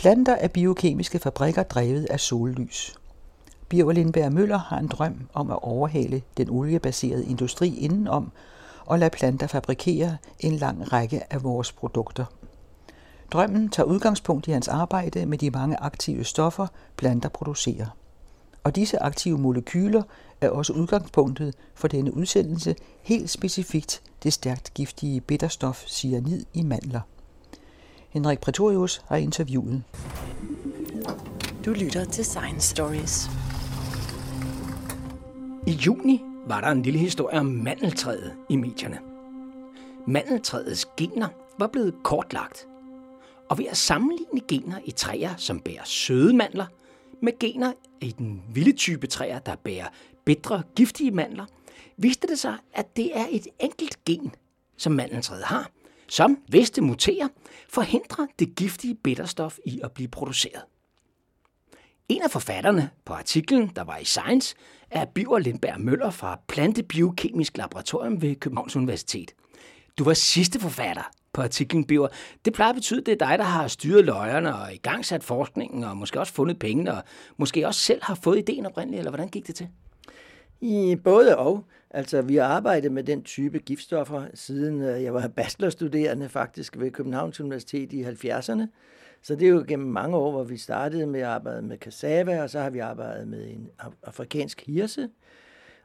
Planter er biokemiske fabrikker drevet af sollys. Birger Lindberg Møller har en drøm om at overhale den oliebaserede industri indenom og lade planter fabrikere en lang række af vores produkter. Drømmen tager udgangspunkt i hans arbejde med de mange aktive stoffer, planter producerer. Og disse aktive molekyler er også udgangspunktet for denne udsendelse, helt specifikt det stærkt giftige bitterstof cyanid i mandler. Henrik Pretorius har interviewet. Du lytter til Science Stories. I juni var der en lille historie om mandeltræet i medierne. Mandeltræets gener var blevet kortlagt. Og ved at sammenligne gener i træer, som bærer søde mandler, med gener i den vilde type træer, der bærer bitre, giftige mandler, viste det sig, at det er et enkelt gen, som mandeltræet har, som, hvis det muterer, forhindrer det giftige bitterstof i at blive produceret. En af forfatterne på artiklen, der var i Science, er Biver Lindberg Møller fra Plantebiokemisk Laboratorium ved Københavns Universitet. Du var sidste forfatter på artiklen, Biver. Det plejer at betyde, at det er dig, der har styret løjerne og igangsat forskningen, og måske også fundet pengene, og måske også selv har fået ideen oprindeligt, eller hvordan gik det til? I både og. Altså, vi har arbejdet med den type giftstoffer, siden øh, jeg var bachelorstuderende faktisk ved Københavns Universitet i 70'erne. Så det er jo gennem mange år, hvor vi startede med at arbejde med cassava, og så har vi arbejdet med en afrikansk hirse.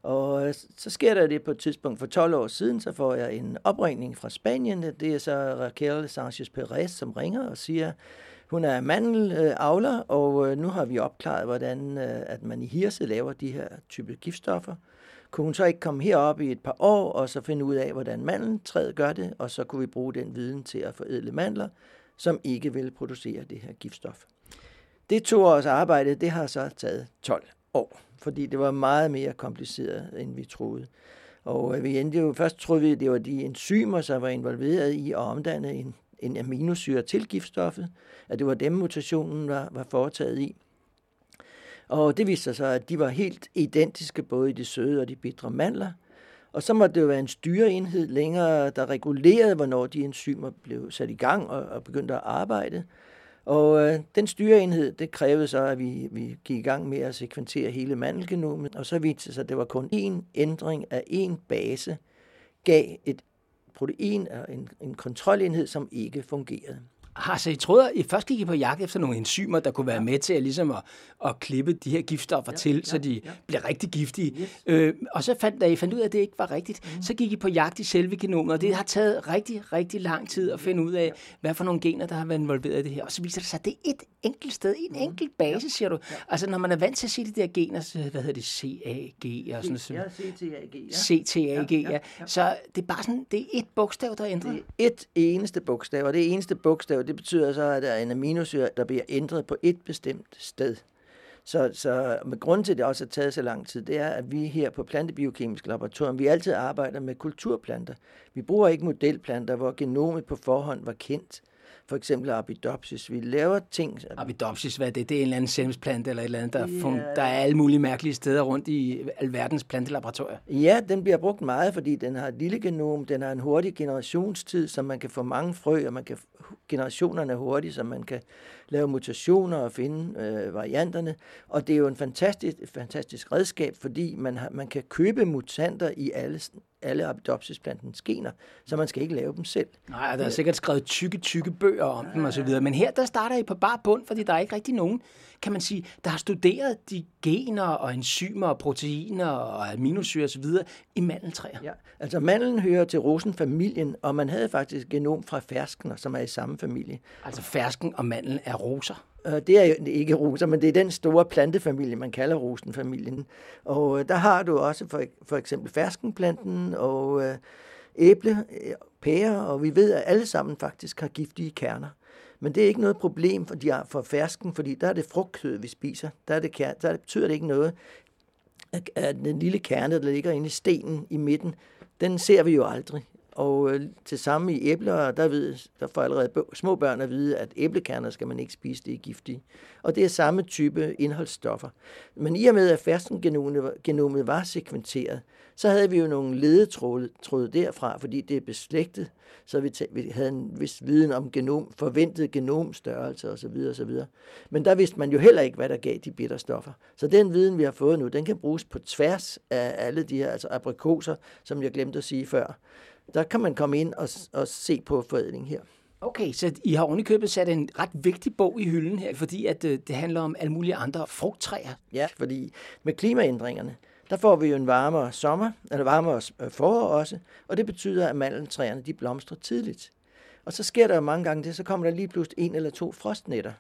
Og øh, så sker der det på et tidspunkt for 12 år siden, så får jeg en opringning fra Spanien. Det er så Raquel Sanchez Perez, som ringer og siger, hun er mandelavler, øh, og nu har vi opklaret, hvordan at man i hirse laver de her type giftstoffer. Kunne hun så ikke komme herop i et par år, og så finde ud af, hvordan mandeltræet gør det, og så kunne vi bruge den viden til at forædle mandler, som ikke vil producere det her giftstof. Det to års arbejde, det har så taget 12 år, fordi det var meget mere kompliceret, end vi troede. Og øh, vi endte jo, først troede vi, at det var de enzymer, som var involveret i at omdanne en, en aminosyre til giftstoffet, at det var dem, mutationen var, var foretaget i. Og det viste sig, så, at de var helt identiske både i de søde og de bitre mandler. Og så måtte det jo være en styreenhed længere, der regulerede, hvornår de enzymer blev sat i gang og, og begyndte at arbejde. Og øh, den styreenhed, det krævede så, at vi, vi gik i gang med at sekventere hele mandelgenomet, og så viste det sig, at det var kun én ændring af én base, gav et protein og en, en kontrolenhed, som ikke fungerede har så I troede, I først gik I på jagt efter nogle enzymer, der kunne være med til at, ligesom at, at klippe de her giftstoffer ja, til, ja, så de ja. bliver rigtig giftige. Yes. Øh, og så fandt, da I fandt ud af, at det ikke var rigtigt, mm. så gik I på jagt i selve genomet, og det har taget rigtig, rigtig lang tid at finde ud af, hvad for nogle gener, der har været involveret i det her. Og så viser det sig, at det er et enkelt sted, en mm. enkelt base, siger du. Ja. Altså, når man er vant til at se de der gener, så, hvad hedder det, CAG og sådan noget. Ja, CTAG. Ja. CTAG, ja. ja. Så det er bare sådan, det er et bogstav, der er ændret. Det er et eneste bogstav, og det eneste bogstav, det betyder så, at der er en aminosyre, der bliver ændret på et bestemt sted. Så, så med grund til, at det også har taget så lang tid, det er, at vi her på Plantebiokemisk Laboratorium, vi altid arbejder med kulturplanter. Vi bruger ikke modelplanter, hvor genomet på forhånd var kendt for eksempel Arabidopsis. Vi laver ting... Arabidopsis, hvad er det? Det er en eller anden selvsplante eller et eller andet, der, ja. der er alle mulige mærkelige steder rundt i alverdens plantelaboratorier. Ja, den bliver brugt meget, fordi den har et lille genom, den har en hurtig generationstid, så man kan få mange frø, og man kan, generationerne er hurtige, så man kan lave mutationer og finde øh, varianterne. Og det er jo en fantastisk, fantastisk redskab, fordi man, har, man kan købe mutanter i alle alle Arabidopsis-plantens gener, så man skal ikke lave dem selv. Nej, der er sikkert skrevet tykke, tykke bøger om ja, dem osv., men her der starter I på bare bund, fordi der er ikke rigtig nogen, kan man sige, der har studeret de gener og enzymer og proteiner og aminosyre osv. i mandeltræer. Ja, altså mandlen hører til rosenfamilien, og man havde faktisk genom fra fersken, som er i samme familie. Altså fersken og mandlen er roser? Øh, det er ikke roser, men det er den store plantefamilie, man kalder rosenfamilien. Og øh, der har du også for, for eksempel ferskenplanten og øh, æble, pære, og vi ved, at alle sammen faktisk har giftige kerner. Men det er ikke noget problem for, de for fersken, fordi der er det frugtkød, vi spiser. Der, er det, der betyder det ikke noget, at den lille kerne, der ligger inde i stenen i midten, den ser vi jo aldrig. Og øh, til samme i æbler, der, ved, der får allerede små børn at vide, at æblekerner skal man ikke spise, det er giftige. Og det er samme type indholdsstoffer. Men i og med, at fersken-genomet var sekventeret, så havde vi jo nogle ledetråde derfra, fordi det er beslægtet, så vi, vi havde en vis viden om genom, forventet genomstørrelse osv. osv. Men der vidste man jo heller ikke, hvad der gav de bitterstoffer. Så den viden, vi har fået nu, den kan bruges på tværs af alle de her, altså aprikoser, som jeg glemte at sige før. Der kan man komme ind og, og se på forædling her. Okay, så I har ovenikøbet sat en ret vigtig bog i hylden her, fordi at øh, det handler om alle mulige andre frugttræer. Ja, fordi med klimaændringerne, der får vi jo en varmere sommer, eller varmere øh, forår også, og det betyder, at mandeltræerne de blomstrer tidligt. Og så sker der jo mange gange det, så kommer der lige pludselig en eller to frostnætter.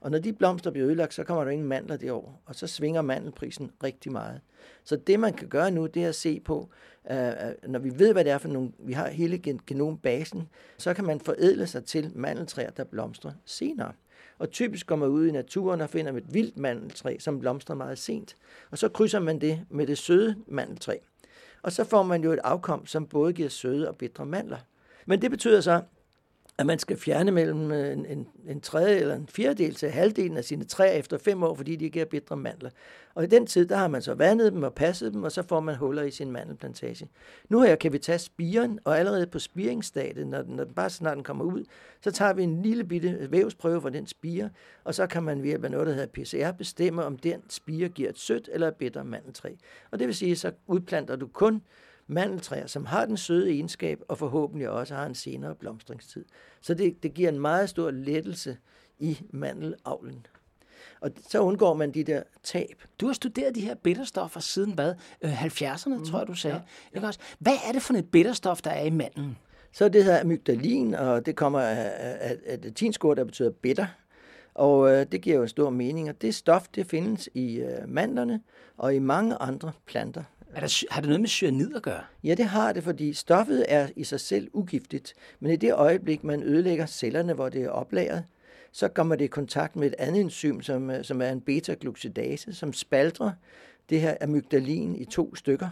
Og når de blomster bliver ødelagt, så kommer der ingen mandler det år, og så svinger mandelprisen rigtig meget. Så det, man kan gøre nu, det er at se på, øh, øh når vi ved, hvad det er for nogle, vi har hele genombasen, så kan man forædle sig til mandeltræer, der blomstrer senere. Og typisk går man ud i naturen og finder et vildt mandeltræ, som blomstrer meget sent. Og så krydser man det med det søde mandeltræ. Og så får man jo et afkom, som både giver søde og bitre mandler. Men det betyder så, at man skal fjerne mellem øh, en, en, en tredje eller en fjerdedel til halvdelen af sine træer efter fem år, fordi de giver bitre mandler. Og i den tid, der har man så vandet dem og passet dem, og så får man huller i sin mandelplantage. Nu her kan vi tage spiren, og allerede på spiringsstadiet, når den, når den bare snart den kommer ud, så tager vi en lille bitte vævsprøve fra den spire, og så kan man ved hjælp af noget, der hedder PCR, bestemme, om den spire giver et sødt eller et bitter mandeltræ. Og det vil sige, så udplanter du kun mandeltræer, som har den søde egenskab, og forhåbentlig også har en senere blomstringstid. Så det, det giver en meget stor lettelse i mandelavlen. Og så undgår man de der tab. Du har studeret de her bitterstoffer siden hvad? 70'erne, mm, tror jeg, du sagde. Ja, ja. Ikke også? Hvad er det for et bitterstof, der er i mandlen? Så det her amygdalin, og det kommer af, af, af et der betyder bitter. Og øh, det giver jo en stor mening, og det stof, det findes i øh, mandlerne og i mange andre planter. Er der, har det noget med cyanid at gøre? Ja, det har det, fordi stoffet er i sig selv ugiftigt. Men i det øjeblik, man ødelægger cellerne, hvor det er oplagret, så kommer det i kontakt med et andet enzym, som, øh, som er en beta-glucidase, som spalter det her amygdalin i to stykker.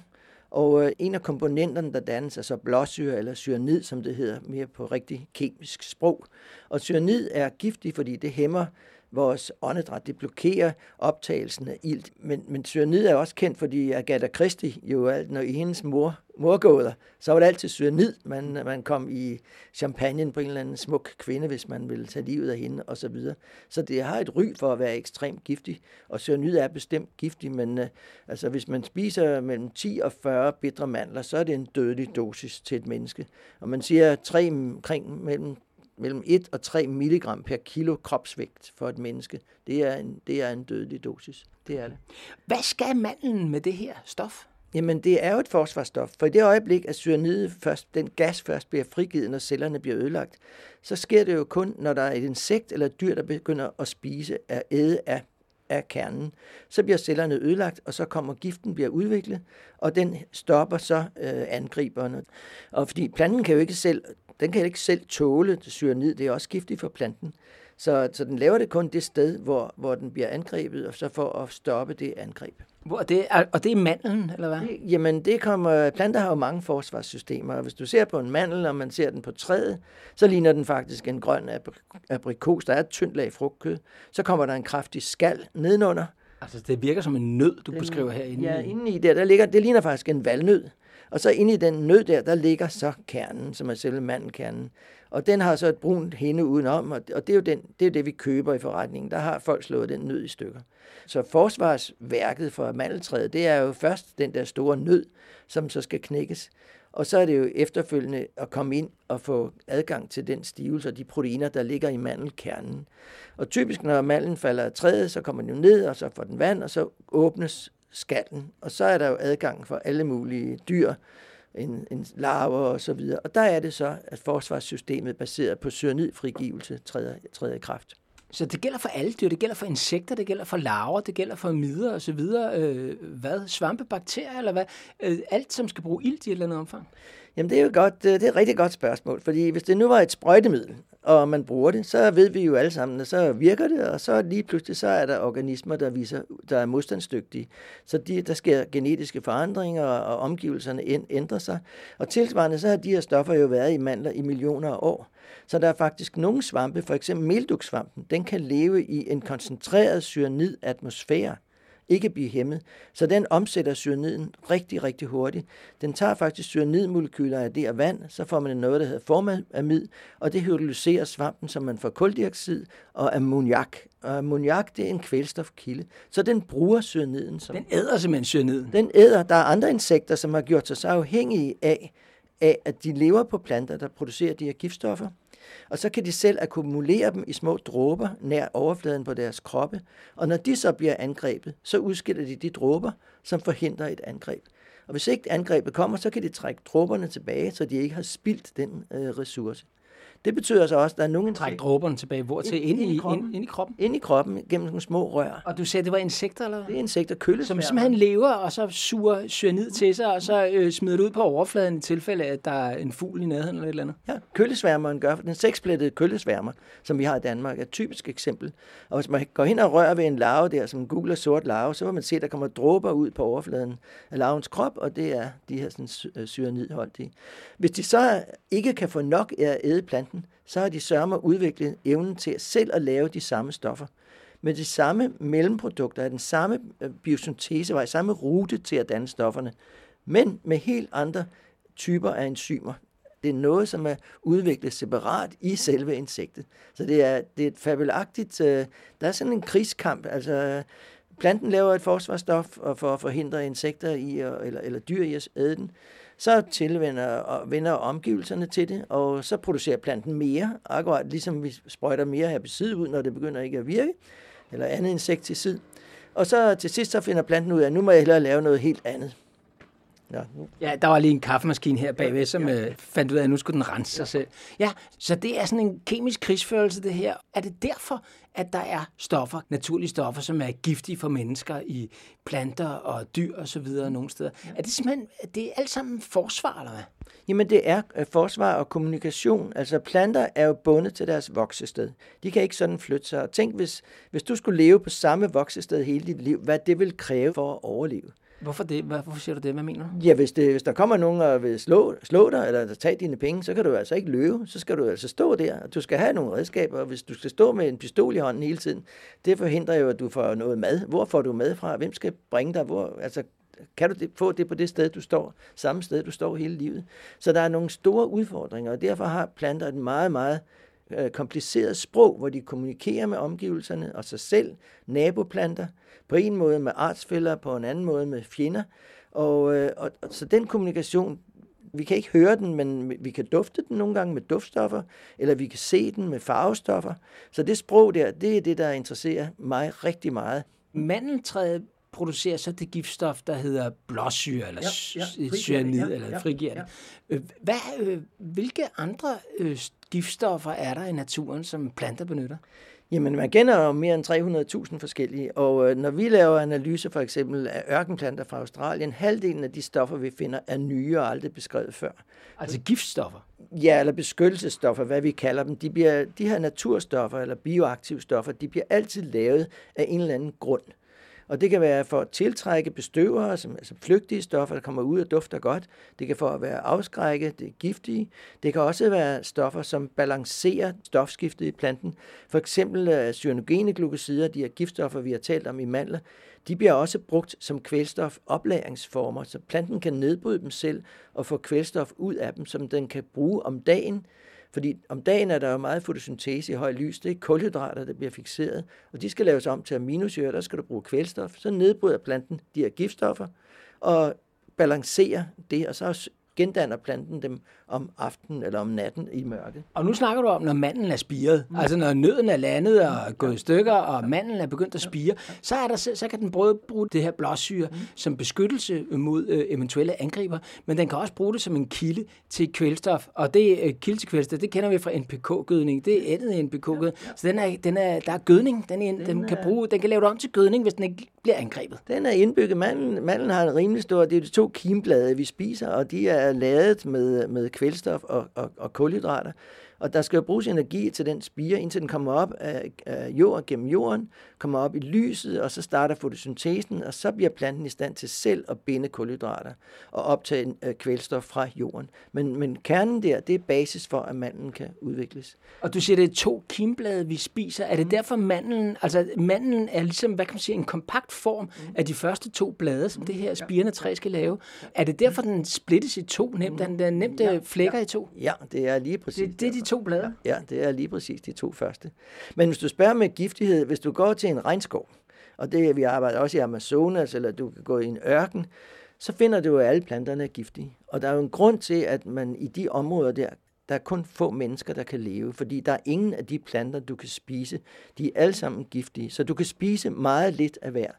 Og øh, en af komponenterne, der dannes, er så blåsyre eller cyanid, som det hedder mere på rigtig kemisk sprog. Og cyanid er giftig, fordi det hæmmer vores åndedræt. Det blokerer optagelsen af ilt. Men, men cyanid er også kendt, fordi Agatha Christie jo alt, når i hendes mor, morgåder, så var det altid cyanid. Man, man kom i champagne på en eller anden smuk kvinde, hvis man ville tage livet af hende osv. Så, videre. så det har et ry for at være ekstremt giftig. Og cyanid er bestemt giftig, men uh, altså, hvis man spiser mellem 10 og 40 bitre mandler, så er det en dødelig dosis til et menneske. Og man siger tre, omkring mellem mellem 1 og 3 mg per kilo kropsvægt for et menneske. Det er en, det er en dødelig dosis. Det er det. Hvad skal mandlen med det her stof? Jamen, det er jo et forsvarsstof. For i det øjeblik, at cyanide først, den gas først bliver frigivet, når cellerne bliver ødelagt, så sker det jo kun, når der er et insekt eller et dyr, der begynder at spise af æde af af kernen. Så bliver cellerne ødelagt, og så kommer giften bliver udviklet, og den stopper så øh, angriberne. Og fordi planten kan jo ikke selv den kan ikke selv tåle cyanid. Det er også giftigt for planten. Så, så den laver det kun det sted, hvor, hvor den bliver angrebet, og så for at stoppe det angreb. Hvor det er, og det er mandlen, eller hvad? Det, jamen, det kommer, planter har jo mange forsvarssystemer, og hvis du ser på en mandel, og man ser den på træet, så ligner den faktisk en grøn aprikos. Der er et tyndt lag frugtkød. Så kommer der en kraftig skal nedenunder. Altså, det virker som en nød, du den, beskriver herinde. Ja, inde i der, der ligger, det ligner faktisk en valnød. Og så inde i den nød der, der ligger så kernen, som er selve mandelkernen. Og den har så et brunt hende udenom, og det er jo den, det, er det, vi køber i forretningen. Der har folk slået den nød i stykker. Så forsvarsværket for mandeltræet, det er jo først den der store nød, som så skal knækkes. Og så er det jo efterfølgende at komme ind og få adgang til den stivelse og de proteiner, der ligger i mandelkernen. Og typisk, når mandlen falder af træet, så kommer den jo ned, og så får den vand, og så åbnes skallen. Og så er der jo adgang for alle mulige dyr, en, en larver og så videre. Og der er det så, at forsvarssystemet baseret på cyanidfrigivelse træder, træder i kraft. Så det gælder for alle dyr, det gælder for insekter, det gælder for larver, det gælder for midder og så videre. Øh, hvad? Svampe, bakterier eller hvad? Øh, alt, som skal bruge ilt i et eller andet omfang? Jamen det er jo godt, øh, det er et rigtig godt spørgsmål, fordi hvis det nu var et sprøjtemiddel, og man bruger det, så ved vi jo alle sammen, at så virker det, og så lige pludselig så er der organismer, der viser, der er modstandsdygtige. Så de, der sker genetiske forandringer, og omgivelserne ændrer sig. Og tilsvarende så har de her stoffer jo været i mandler i millioner af år. Så der er faktisk nogle svampe, for eksempel melduksvampen, den kan leve i en koncentreret cyanid-atmosfære ikke blive hæmmet. Så den omsætter cyaniden rigtig, rigtig hurtigt. Den tager faktisk cyanidmolekyler af det og vand, så får man noget, der hedder formamid, og det hydrolyserer svampen, så man får koldioxid og ammoniak. Og ammoniak, det er en kvælstofkilde. Så den bruger cyaniden. Som den æder simpelthen cyaniden? Den æder. Der er andre insekter, som har gjort sig så afhængige af, af, at de lever på planter, der producerer de her giftstoffer og så kan de selv akkumulere dem i små dråber nær overfladen på deres kroppe, og når de så bliver angrebet, så udskiller de de dråber, som forhindrer et angreb. Og hvis ikke angrebet kommer, så kan de trække dråberne tilbage, så de ikke har spildt den øh, ressource. Det betyder så også, at der er nogle... Træk dråberne tilbage. Hvor til? Ind, ind, i, kroppen. Ind, ind, i kroppen? Ind i kroppen, gennem nogle små rør. Og du sagde, det var insekter, eller? Det er insekter, køllesværmer. Som simpelthen lever, og så suger cyanid til sig, og så øh, smider det ud på overfladen i tilfælde, at der er en fugl i nærheden eller et eller andet. Ja, køllesværmeren gør, den seksplættede køllesværmer, som vi har i Danmark, er et typisk eksempel. Og hvis man går hen og rører ved en larve der, som gul og sort larve, så vil man se, at der kommer dråber ud på overfladen af larvens krop, og det er de her sådan, øh, cyanidholdige. Hvis de så ikke kan få nok af at æde planten, så har de sørme udviklet evnen til at selv at lave de samme stoffer. Med de samme mellemprodukter af den samme øh, biosyntesevej, samme rute til at danne stofferne, men med helt andre typer af enzymer. Det er noget, som er udviklet separat i selve insektet. Så det er, det er et fabelagtigt... Øh, der er sådan en krigskamp. Altså, planten laver et forsvarsstof for at forhindre insekter i, eller, eller dyr i at æde den så tilvender og vender omgivelserne til det, og så producerer planten mere, akkurat ligesom vi sprøjter mere herbicid ud, når det begynder ikke at virke, eller andet insekticid. Og så til sidst så finder planten ud af, at nu må jeg hellere lave noget helt andet. Ja, nu. ja, der var lige en kaffemaskine her bagved, som ja, ja. Øh, fandt ud af, at nu skulle den rense sig selv. Ja, så det er sådan en kemisk krigsførelse, det her. Er det derfor, at der er stoffer, naturlige stoffer, som er giftige for mennesker i planter og dyr og så videre nogle steder? Er det simpelthen, det er alt sammen forsvar, eller hvad? Jamen det er øh, forsvar og kommunikation. Altså planter er jo bundet til deres voksested. De kan ikke sådan flytte sig. tænk, hvis, hvis du skulle leve på samme voksested hele dit liv, hvad det vil kræve for at overleve. Hvorfor det? Hvorfor siger du det? Hvad mener du? Ja, hvis, det, hvis der kommer nogen og vil slå, slå dig, eller tage dine penge, så kan du altså ikke løbe. Så skal du altså stå der. Du skal have nogle redskaber, og hvis du skal stå med en pistol i hånden hele tiden, det forhindrer jo, at du får noget mad. Hvor får du mad fra? Hvem skal bringe dig? Hvor, altså, kan du det, få det på det sted, du står, samme sted, du står hele livet. Så der er nogle store udfordringer, og derfor har planter et meget, meget øh, Øh, kompliceret sprog, hvor de kommunikerer med omgivelserne og sig selv, naboplanter, på en måde med artsfælder, på en anden måde med fjender. Og, øh, og, og så den kommunikation, vi kan ikke høre den, men vi kan dufte den nogle gange med duftstoffer, eller vi kan se den med farvestoffer. Så det sprog der, det er det, der interesserer mig rigtig meget. Mandeltræet producerer så det giftstof, der hedder blåsyre, eller ja, ja, cyanid, ja, eller ja, frigirende. Ja. Øh, hvad, øh, hvilke andre øh, giftstoffer er der i naturen, som planter benytter? Jamen, man kender jo mere end 300.000 forskellige, og øh, når vi laver analyser for eksempel af ørkenplanter fra Australien, halvdelen af de stoffer, vi finder, er nye og aldrig beskrevet før. Altså giftstoffer? Ja, eller beskyttelsesstoffer, hvad vi kalder dem. De, bliver, de her naturstoffer eller bioaktive stoffer, de bliver altid lavet af en eller anden grund. Og det kan være for at tiltrække bestøvere, som altså flygtige stoffer, der kommer ud og dufter godt. Det kan for at være afskrække, det er giftige. Det kan også være stoffer, som balancerer stofskiftet i planten. For eksempel øh, cyanogene glukosider, de her giftstoffer, vi har talt om i mandler, de bliver også brugt som kvælstofoplagringsformer, så planten kan nedbryde dem selv og få kvælstof ud af dem, som den kan bruge om dagen fordi om dagen er der jo meget fotosyntese i høj lys. Det er kulhydrater, der bliver fixeret, og de skal laves om til aminosyre. Der skal du bruge kvælstof. Så nedbryder planten de her giftstoffer og balancerer det, og så gendanner planten dem om aftenen eller om natten i mørke. Og nu snakker du om, når manden er spiret. Mm. Altså når nøden er landet og gået i stykker, og manden er begyndt at spire, så, er der, så kan den både bruge det her blåsyre mm. som beskyttelse mod øh, eventuelle angriber, men den kan også bruge det som en kilde til kvælstof. Og det øh, kilde til kvælstof, det kender vi fra NPK-gødning. Det er ættet NPK-gødning. Så den er, den er, der er gødning. Den, er, den, den, kan bruge, den kan lave det om til gødning, hvis den ikke bliver angrebet. Den er indbygget. Mandlen, mandlen har en rimelig stor... Det er de to kimblade, vi spiser, og de er lavet med, med kvælstof og, og, og kulhydrater. Og der skal jo bruges energi til den spire, indtil den kommer op af, af jord gennem jorden, kommer op i lyset, og så starter fotosyntesen, og så bliver planten i stand til selv at binde kulhydrater og optage øh, kvælstof fra jorden. Men, men kernen der, det er basis for, at mandlen kan udvikles. Og du siger, det er to kimblade, vi spiser. Er det mm. derfor mandlen, altså mandlen er ligesom, hvad kan man sige, en kompakt form mm. af de første to blade, som det her spirende træ skal lave. Er det derfor, den splittes i to nemt? Den er nemt ja, flækker ja, i to? Ja, det er lige præcis. Det, det er de to blade? Ja, det er lige præcis de to første. Men hvis du spørger med giftighed, hvis du går til en regnskov, og det vi arbejder også i Amazonas, eller du kan gå i en ørken, så finder du jo, at alle planterne er giftige. Og der er jo en grund til, at man i de områder der der er kun få mennesker, der kan leve, fordi der er ingen af de planter, du kan spise. De er alle sammen giftige, så du kan spise meget lidt af hver.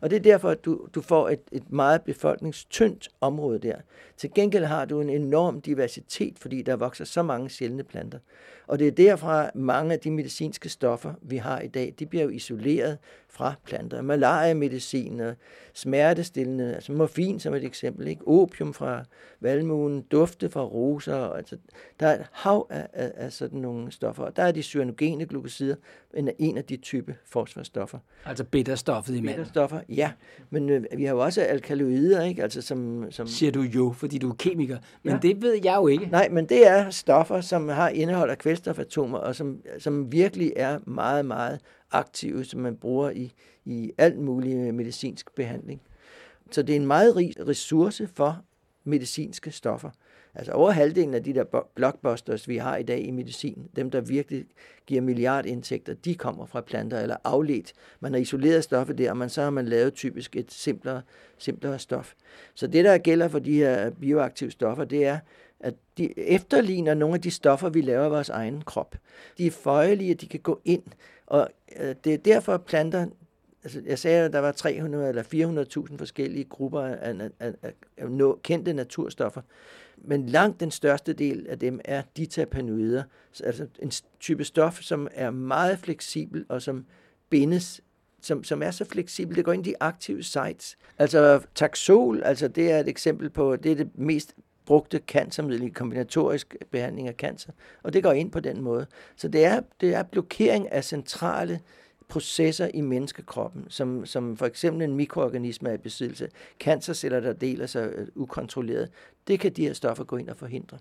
Og det er derfor, at du, du får et, et meget befolkningstyndt område der. Til gengæld har du en enorm diversitet, fordi der vokser så mange sjældne planter. Og det er derfra mange af de medicinske stoffer, vi har i dag, de bliver jo isoleret fra planter. Malaria-medicin og smertestillende, altså morfin som et eksempel, ikke? opium fra valmuen, dufte fra roser, altså, der er et hav af, af, af sådan nogle stoffer. Og der er de cyanogene glukosider, en, en af de type fosforstoffer. Altså bitterstoffet i manden? Bitterstoffer, ja. Men øh, vi har jo også alkaloider, ikke? Altså, som, som... Siger du jo, fordi du er kemiker. Men ja. det ved jeg jo ikke. Nej, men det er stoffer, som har indhold af kvælstofatomer, og som, som virkelig er meget, meget aktive, som man bruger i, i alt mulig medicinsk behandling. Så det er en meget rig ressource for medicinske stoffer. Altså over halvdelen af de der blockbusters, vi har i dag i medicin, dem der virkelig giver milliardindtægter, de kommer fra planter eller afledt. Man har isoleret stoffet der, men så har man lavet typisk et simplere, simplere stof. Så det, der gælder for de her bioaktive stoffer, det er, at de efterligner nogle af de stoffer, vi laver i vores egen krop. De er føjelige, de kan gå ind, og øh, det er derfor, at planter altså jeg sagde, at der var 300 eller 400.000 forskellige grupper af, af, af, af kendte naturstoffer. Men langt den største del af dem er ditapanoider, altså en type stof, som er meget fleksibel og som bindes som, som er så fleksibel, det går ind i de aktive sites. Altså taxol, altså det er et eksempel på, det er det mest brugte cancermiddel i kombinatorisk behandling af cancer, og det går ind på den måde. Så det er, det er blokering af centrale processer i menneskekroppen, som, som for eksempel en mikroorganisme er i besiddelse, cancerceller, der deler sig øh, ukontrolleret, det kan de her stoffer gå ind og forhindre.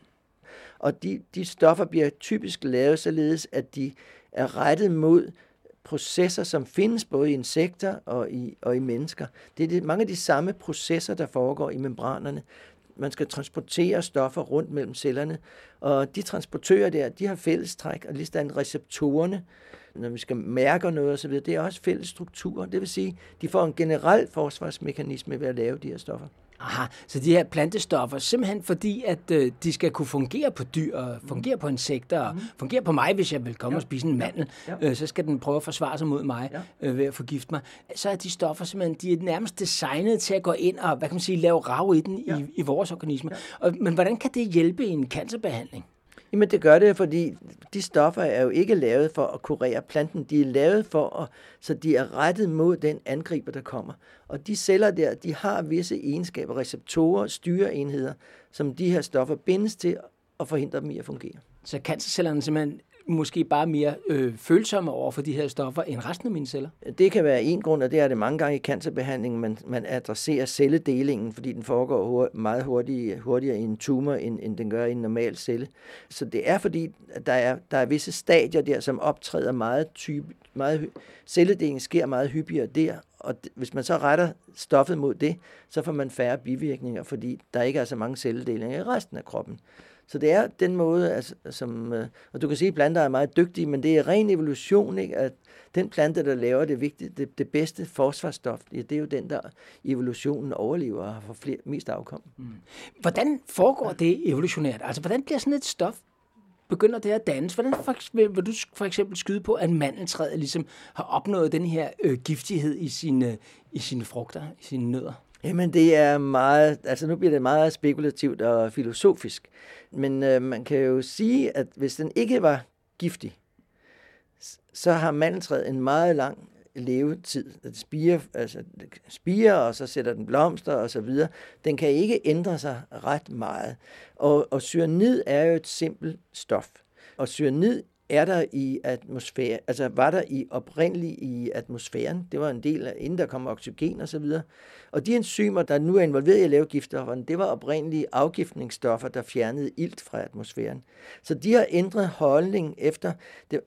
Og de, de stoffer bliver typisk lavet således, at de er rettet mod processer, som findes både i insekter og i, og i mennesker. Det er det, mange af de samme processer, der foregår i membranerne. Man skal transportere stoffer rundt mellem cellerne, og de transportører der, de har fællestræk, og lige receptorerne, når vi skal mærke noget osv., det er også fælles strukturer. Det vil sige, de får en generel forsvarsmekanisme ved at lave de her stoffer. Aha, så de her plantestoffer, simpelthen fordi, at øh, de skal kunne fungere på dyr, og fungere på insekter, og mm. fungere på mig, hvis jeg vil komme ja. og spise en mandel. Ja. Øh, så skal den prøve at forsvare sig mod mig ja. øh, ved at forgifte mig. Så er de stoffer simpelthen, de er nærmest designet til at gå ind og, hvad kan man sige, lave rav i den ja. i, i vores organisme. Ja. Og, men hvordan kan det hjælpe i en cancerbehandling? Jamen det gør det, fordi de stoffer er jo ikke lavet for at kurere planten. De er lavet for at, så de er rettet mod den angriber, der kommer. Og de celler der, de har visse egenskaber, receptorer, styreenheder, som de her stoffer bindes til og forhindrer dem i at fungere. Så cancercellerne simpelthen måske bare mere øh, følsomme over for de her stoffer end resten af mine celler? Det kan være en grund, og det er det mange gange i cancerbehandlingen, man, man adresserer celledelingen, fordi den foregår hurtigt, meget hurtigt, hurtigere i en tumor, end, end den gør i en normal celle. Så det er fordi, der er, der er visse stadier der, som optræder meget type, meget, celledelingen sker meget hyppigere der, og hvis man så retter stoffet mod det, så får man færre bivirkninger, fordi der ikke er så mange celledelinger i resten af kroppen. Så det er den måde, altså, som, øh, og du kan sige, at planter er meget dygtige, men det er ren evolution, ikke? at den plante, der laver det, vigtige, det, det bedste forsvarsstof, det er jo den, der evolutionen overlever og har flere, mest afkom. Mm. Hvordan foregår det evolutionært? Altså, hvordan bliver sådan et stof begynder det at dannes? Hvordan vil, vil du for eksempel skyde på, at mandeltræet ligesom har opnået den her øh, giftighed i sine, øh, i sine frugter, i sine nødder? Jamen det er meget, altså nu bliver det meget spekulativt og filosofisk, men øh, man kan jo sige, at hvis den ikke var giftig, så har mandeltræet en meget lang levetid. Det spiger, altså, spiger, og så sætter den blomster og så videre. Den kan ikke ændre sig ret meget. Og, og cyanid er jo et simpelt stof. Og cyanid er der i atmosfæren, altså var der i oprindeligt i atmosfæren. Det var en del af, inden der kom oxygen og så videre. Og de enzymer, der nu er involveret i at lave giftstofferne, det var oprindelige afgiftningsstoffer, der fjernede ilt fra atmosfæren. Så de har ændret holdning efter, det,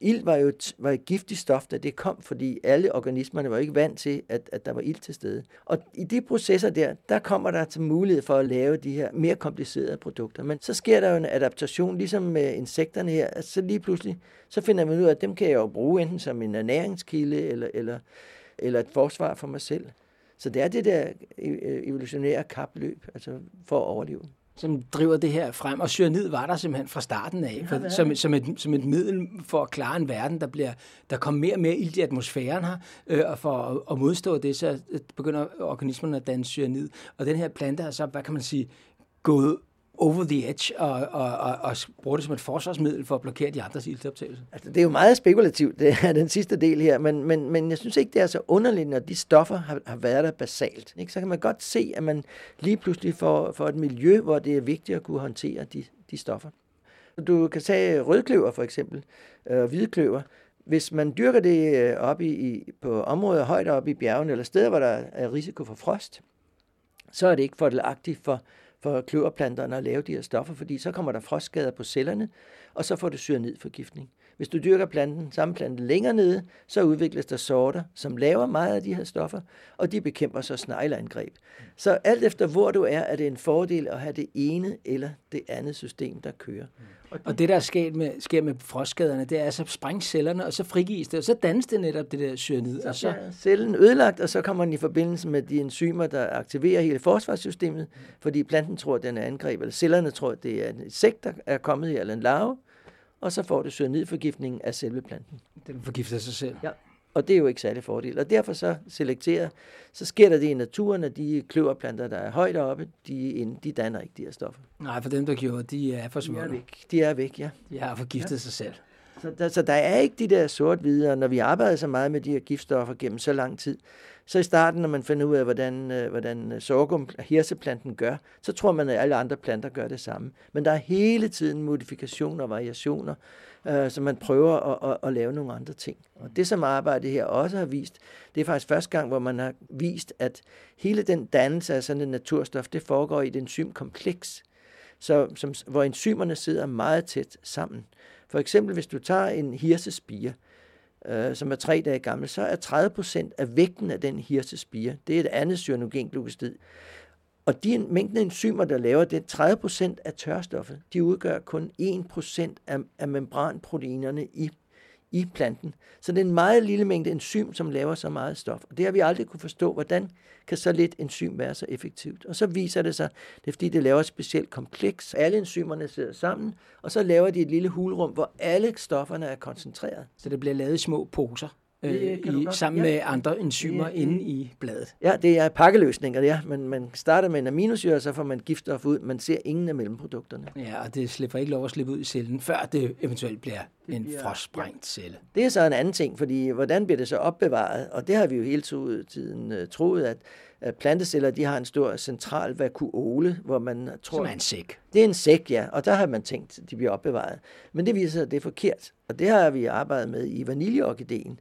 ild var jo var et giftigt stof, da det kom, fordi alle organismerne var ikke vant til, at, at der var ild til stede. Og i de processer der, der kommer der til mulighed for at lave de her mere komplicerede produkter. Men så sker der jo en adaptation, ligesom med insekterne her, så lige pludselig, så finder man ud af, at dem kan jeg jo bruge enten som en ernæringskilde, eller, eller, eller et forsvar for mig selv. Så det er det der øh, øh, evolutionære kapløb, altså for at overleve som driver det her frem. Og cyanid var der simpelthen fra starten af, for, som, som, et, som et middel for at klare en verden, der bliver der kommer mere og mere ild i atmosfæren her, øh, og for at, at modstå det, så begynder organismerne at danne cyanid. Og den her plante er så, hvad kan man sige, gået over the edge og, og, og, og bruger det som et forsvarsmiddel for at blokere de andres iltoptagelse? Altså, det er jo meget spekulativt, det er den sidste del her, men, men, men jeg synes ikke, det er så underligt, når de stoffer har, har været der basalt. Ikke? Så kan man godt se, at man lige pludselig får, får et miljø, hvor det er vigtigt at kunne håndtere de, de stoffer. Du kan tage rødkløver for eksempel, øh, og hvidkløver. Hvis man dyrker det øh, op i, i, på områder højt oppe i bjergene, eller steder, hvor der er risiko for frost, så er det ikke fordelagtigt for for kløverplanterne at lave de her stoffer, fordi så kommer der frostskader på cellerne, og så får du syrenidforgiftning. Hvis du dyrker planten, samme plante længere nede, så udvikles der sorter, som laver meget af de her stoffer, og de bekæmper så snegleangreb. Så alt efter hvor du er, er det en fordel at have det ene eller det andet system, der kører. Og, og det, der sker med, sker med frostskaderne, det er, at så sprænges cellerne, og så frigives det, og så dannes det netop det der cyanid. Så, og så... Ja, cellen ødelagt, og så kommer den i forbindelse med de enzymer, der aktiverer hele forsvarssystemet, fordi planten tror, at den er angrebet, eller cellerne tror, at det er en insekt, der er kommet her, eller en larve, og så får du cyanidforgiftning af selve planten. Den forgifter sig selv? Ja, og det er jo ikke særlig fordel. Og derfor så selekterer, så sker der det i naturen, at de kløverplanter, der er højt oppe, de, de danner ikke de her stoffer. Nej, for dem, der gjorde, de er forsvundet. De er væk, de er væk ja. De har forgiftet ja. sig selv. Så der, så der er ikke de der sort-hvide, og når vi arbejder så meget med de her giftstoffer gennem så lang tid, så i starten, når man finder ud af, hvordan, øh, hvordan øh, sorghum, hirseplanten gør, så tror man, at alle andre planter gør det samme. Men der er hele tiden modifikationer og variationer, øh, så man prøver at, at, at lave nogle andre ting. Og det, som arbejdet her også har vist, det er faktisk første gang, hvor man har vist, at hele den dannelse af sådan en naturstof, det foregår i et enzymkompleks, så, som, hvor enzymerne sidder meget tæt sammen. For eksempel, hvis du tager en hirsespire, øh, som er tre dage gammel, så er 30 procent af vægten af den hirsespire, det er et andet cyanogenglukostid. Og de mængden enzymer, der laver det, 30 procent af tørstoffet, de udgør kun 1 procent af, af membranproteinerne i i planten. Så det er en meget lille mængde enzym, som laver så meget stof. Og det har vi aldrig kunne forstå, hvordan kan så lidt enzym være så effektivt. Og så viser det sig, det er fordi, det laver et specielt kompleks. Alle enzymerne sidder sammen, og så laver de et lille hulrum, hvor alle stofferne er koncentreret. Så det bliver lavet i små poser? øh, i, sammen ja. med andre enzymer ja. inde i bladet. Ja, det er pakkeløsninger, ja. Men man starter med en aminosyre, så får man giftstof ud. Man ser ingen af mellemprodukterne. Ja, og det slipper ikke lov at slippe ud i cellen, før det eventuelt bliver en ja. celle. Det er så en anden ting, fordi hvordan bliver det så opbevaret? Og det har vi jo hele tiden uh, troet, at at planteceller de har en stor central vakuole, hvor man tror... Som er en sæk. Det er en sæk, ja, og der har man tænkt, at de bliver opbevaret. Men det viser sig, at det er forkert, og det har vi arbejdet med i vaniljeorkideen.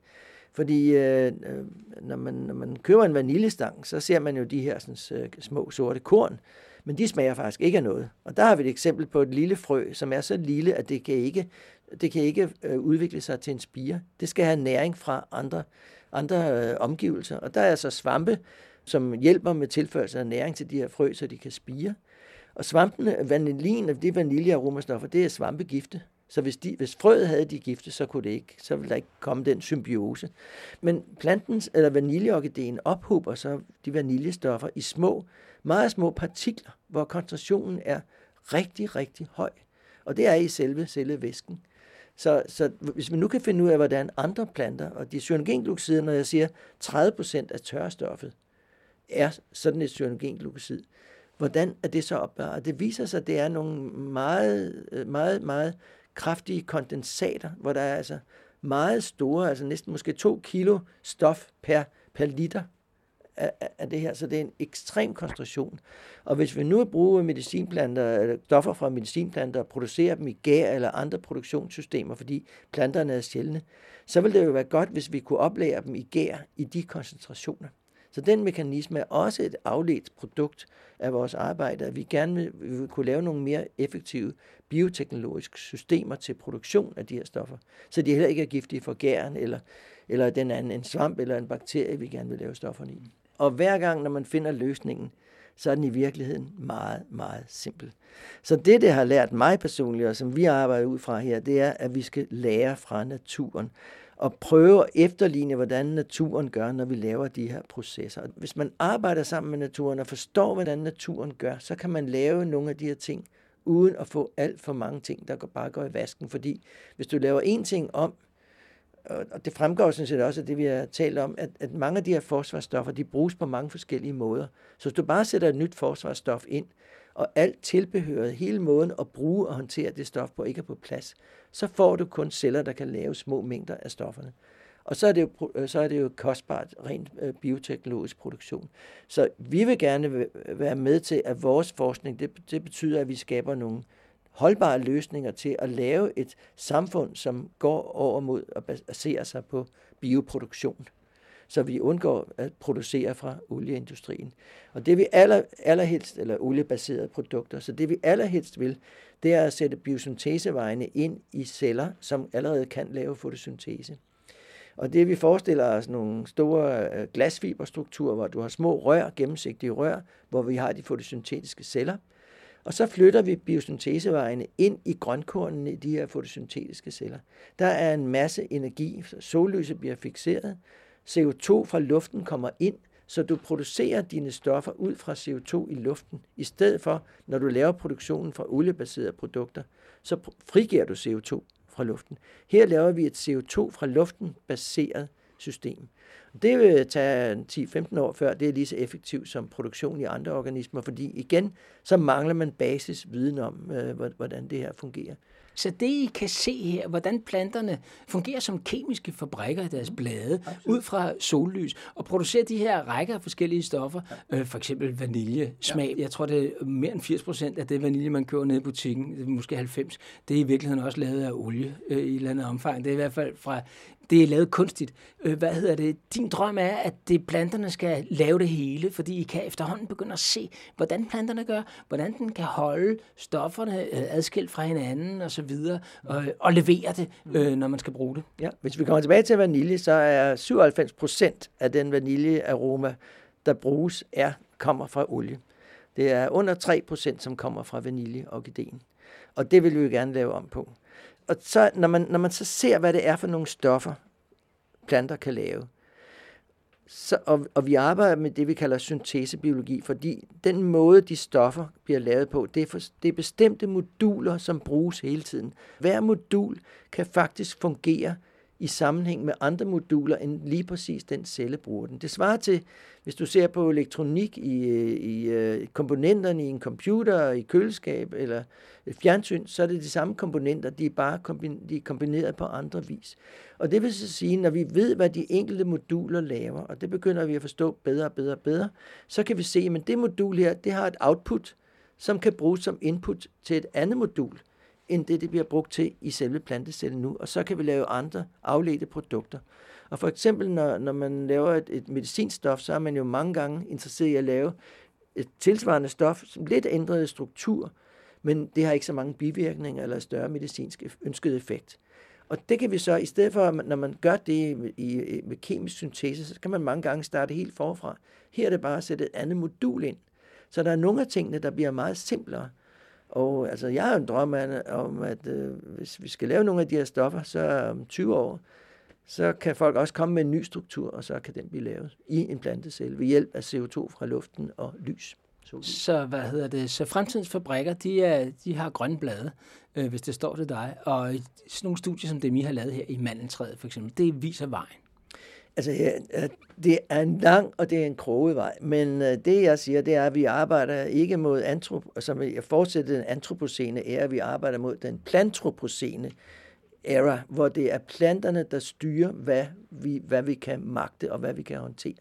Fordi øh, øh, når, man, når man køber en vaniljestang, så ser man jo de her sådan, øh, små sorte korn, men de smager faktisk ikke af noget. Og der har vi et eksempel på et lille frø, som er så lille, at det kan ikke, det kan ikke øh, udvikle sig til en spire. Det skal have næring fra andre, andre øh, omgivelser. Og der er altså svampe, som hjælper med tilførsel af næring til de her frø, så de kan spire. Og svampene, øh, vanillin og de vaniljearomastoffer, det er svampegifte. Så hvis, de, hvis frøet havde de gifte, så, kunne det ikke, så ville der ikke komme den symbiose. Men plantens eller vaniljeorkideen ophober så de vaniljestoffer i små, meget små partikler, hvor koncentrationen er rigtig, rigtig høj. Og det er i selve cellevæsken. Så, så hvis man nu kan finde ud af, hvordan andre planter, og de cyanogenglukosider, når jeg siger 30% af tørrestoffet, er sådan et cyanogenglucosid, hvordan er det så opbevaret? Det viser sig, at det er nogle meget, meget, meget kraftige kondensater, hvor der er altså meget store, altså næsten måske to kilo stof per, per liter af, af det her, så det er en ekstrem koncentration. Og hvis vi nu bruger medicinplanter, eller stoffer fra medicinplanter og producerer dem i gær eller andre produktionssystemer, fordi planterne er sjældne, så ville det jo være godt, hvis vi kunne oplære dem i gær i de koncentrationer. Så den mekanisme er også et afledt produkt af vores arbejde, at vi gerne vil, vil kunne lave nogle mere effektive bioteknologiske systemer til produktion af de her stoffer, så de heller ikke er giftige for gæren eller, eller den anden, en svamp eller en bakterie, vi gerne vil lave stofferne i. Og hver gang, når man finder løsningen, så er den i virkeligheden meget, meget simpel. Så det, det har lært mig personligt, og som vi arbejder ud fra her, det er, at vi skal lære fra naturen og prøve at efterligne, hvordan naturen gør, når vi laver de her processer. Hvis man arbejder sammen med naturen og forstår, hvordan naturen gør, så kan man lave nogle af de her ting, uden at få alt for mange ting, der bare går i vasken. Fordi hvis du laver én ting om, og det fremgår sådan set også af det, vi har talt om, at, at mange af de her forsvarsstoffer, de bruges på mange forskellige måder. Så hvis du bare sætter et nyt forsvarsstof ind, og alt tilbehøret, hele måden at bruge og håndtere det stof på, ikke er på plads, så får du kun celler, der kan lave små mængder af stofferne. Og så er det jo, øh, så er det jo kostbart rent øh, bioteknologisk produktion. Så vi vil gerne være med til, at vores forskning, det, det betyder, at vi skaber nogle holdbare løsninger til at lave et samfund, som går over mod at basere sig på bioproduktion så vi undgår at producere fra olieindustrien. Og det vi aller, allerhelst, eller oliebaserede produkter, så det vi allerhelst vil, det er at sætte biosyntesevejene ind i celler, som allerede kan lave fotosyntese. Og det vi forestiller os nogle store øh, glasfiberstrukturer, hvor du har små rør, gennemsigtige rør, hvor vi har de fotosyntetiske celler. Og så flytter vi biosyntesevejene ind i grønkornene i de her fotosyntetiske celler. Der er en masse energi, sollyset bliver fixeret, CO2 fra luften kommer ind, så du producerer dine stoffer ud fra CO2 i luften, i stedet for, når du laver produktionen fra oliebaserede produkter, så frigiver du CO2 fra luften. Her laver vi et CO2 fra luften baseret system. Det vil tage 10-15 år før, det er lige så effektivt som produktion i andre organismer, fordi igen, så mangler man basisviden om, øh, hvordan det her fungerer. Så det I kan se her, hvordan planterne fungerer som kemiske fabrikker i deres blade, Absolut. ud fra sollys, og producerer de her rækker af forskellige stoffer, ja. øh, for eksempel vaniljesmag. Ja. Jeg tror, det er mere end 80 procent af det vanilje, man køber nede i butikken, måske 90, det er i virkeligheden også lavet af olie øh, i et eller andet omfang. Det er i hvert fald fra det er lavet kunstigt. Øh, hvad hedder det? Din drøm er, at det planterne skal lave det hele, fordi I kan efterhånden begynde at se, hvordan planterne gør, hvordan den kan holde stofferne øh, adskilt fra hinanden og så videre, og, og levere det, øh, når man skal bruge det. Ja, hvis vi kommer tilbage til vanilje, så er 97 procent af den vaniljearoma, der bruges, er, kommer fra olie. Det er under 3 procent, som kommer fra vaniljeorkideen. Og det vil vi jo gerne lave om på og så, når, man, når man så ser, hvad det er for nogle stoffer, planter kan lave, så, og, og vi arbejder med det, vi kalder syntesebiologi, fordi den måde, de stoffer bliver lavet på, det er, for, det er bestemte moduler, som bruges hele tiden. Hver modul kan faktisk fungere i sammenhæng med andre moduler, end lige præcis den celle bruger den. Det svarer til, hvis du ser på elektronik i, i, i komponenterne i en computer, i køleskab eller fjernsyn, så er det de samme komponenter, de er bare de er kombineret på andre vis. Og det vil så sige, når vi ved, hvad de enkelte moduler laver, og det begynder vi at forstå bedre og bedre og bedre, så kan vi se, at det modul her, det har et output, som kan bruges som input til et andet modul end det, det bliver brugt til i selve plantecellen nu. Og så kan vi lave andre afledte produkter. Og for eksempel, når, når man laver et, et medicinstof, så er man jo mange gange interesseret i at lave et tilsvarende stof, som lidt ændret struktur, men det har ikke så mange bivirkninger eller større medicinsk ønsket effekt. Og det kan vi så, i stedet for, når man gør det i, med kemisk syntese, så kan man mange gange starte helt forfra. Her er det bare at sætte et andet modul ind. Så der er nogle af tingene, der bliver meget simplere. Og altså, jeg har en drøm om, at øh, hvis vi skal lave nogle af de her stoffer, så om 20 år, så kan folk også komme med en ny struktur, og så kan den blive lavet i en plantecelle ved hjælp af CO2 fra luften og lys. Så hvad hedder det? Så fremtidens fabrikker, de, er, de har grønne blade, øh, hvis det står til dig. Og sådan nogle studier, som dem I har lavet her i mandeltræet for eksempel, det viser vejen. Altså, ja, det er en lang og det er en kroget vej, men øh, det jeg siger, det er, at vi arbejder ikke mod antrop, som jeg fortsætter den antropocene æra, vi arbejder mod den plantropocene æra, hvor det er planterne, der styrer, hvad vi, hvad vi kan magte og hvad vi kan håndtere.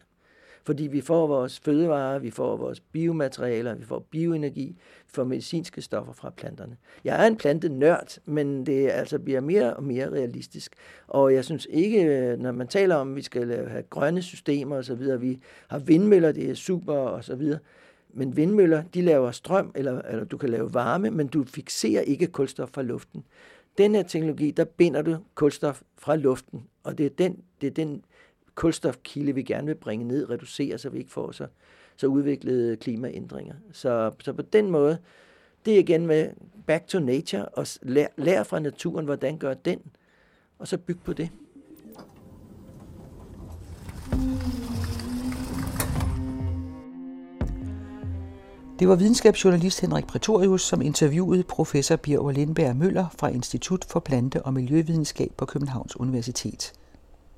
Fordi vi får vores fødevarer, vi får vores biomaterialer, vi får bioenergi, vi får medicinske stoffer fra planterne. Jeg er en plantenørd, men det altså bliver mere og mere realistisk. Og jeg synes ikke, når man taler om, at vi skal have grønne systemer osv., vi har vindmøller, det er super osv., men vindmøller, de laver strøm, eller, eller du kan lave varme, men du fixerer ikke kulstof fra luften. Den her teknologi, der binder du kulstof fra luften, og det er den, det er den kulstofkilde, vi gerne vil bringe ned, reducere, så vi ikke får så, så udviklede klimaændringer. Så, så på den måde, det er igen med back to nature, og lær, lær fra naturen, hvordan gør den, og så byg på det. Det var videnskabsjournalist Henrik Pretorius, som interviewede professor Birger Lindberg Møller fra Institut for Plante- og Miljøvidenskab på Københavns Universitet.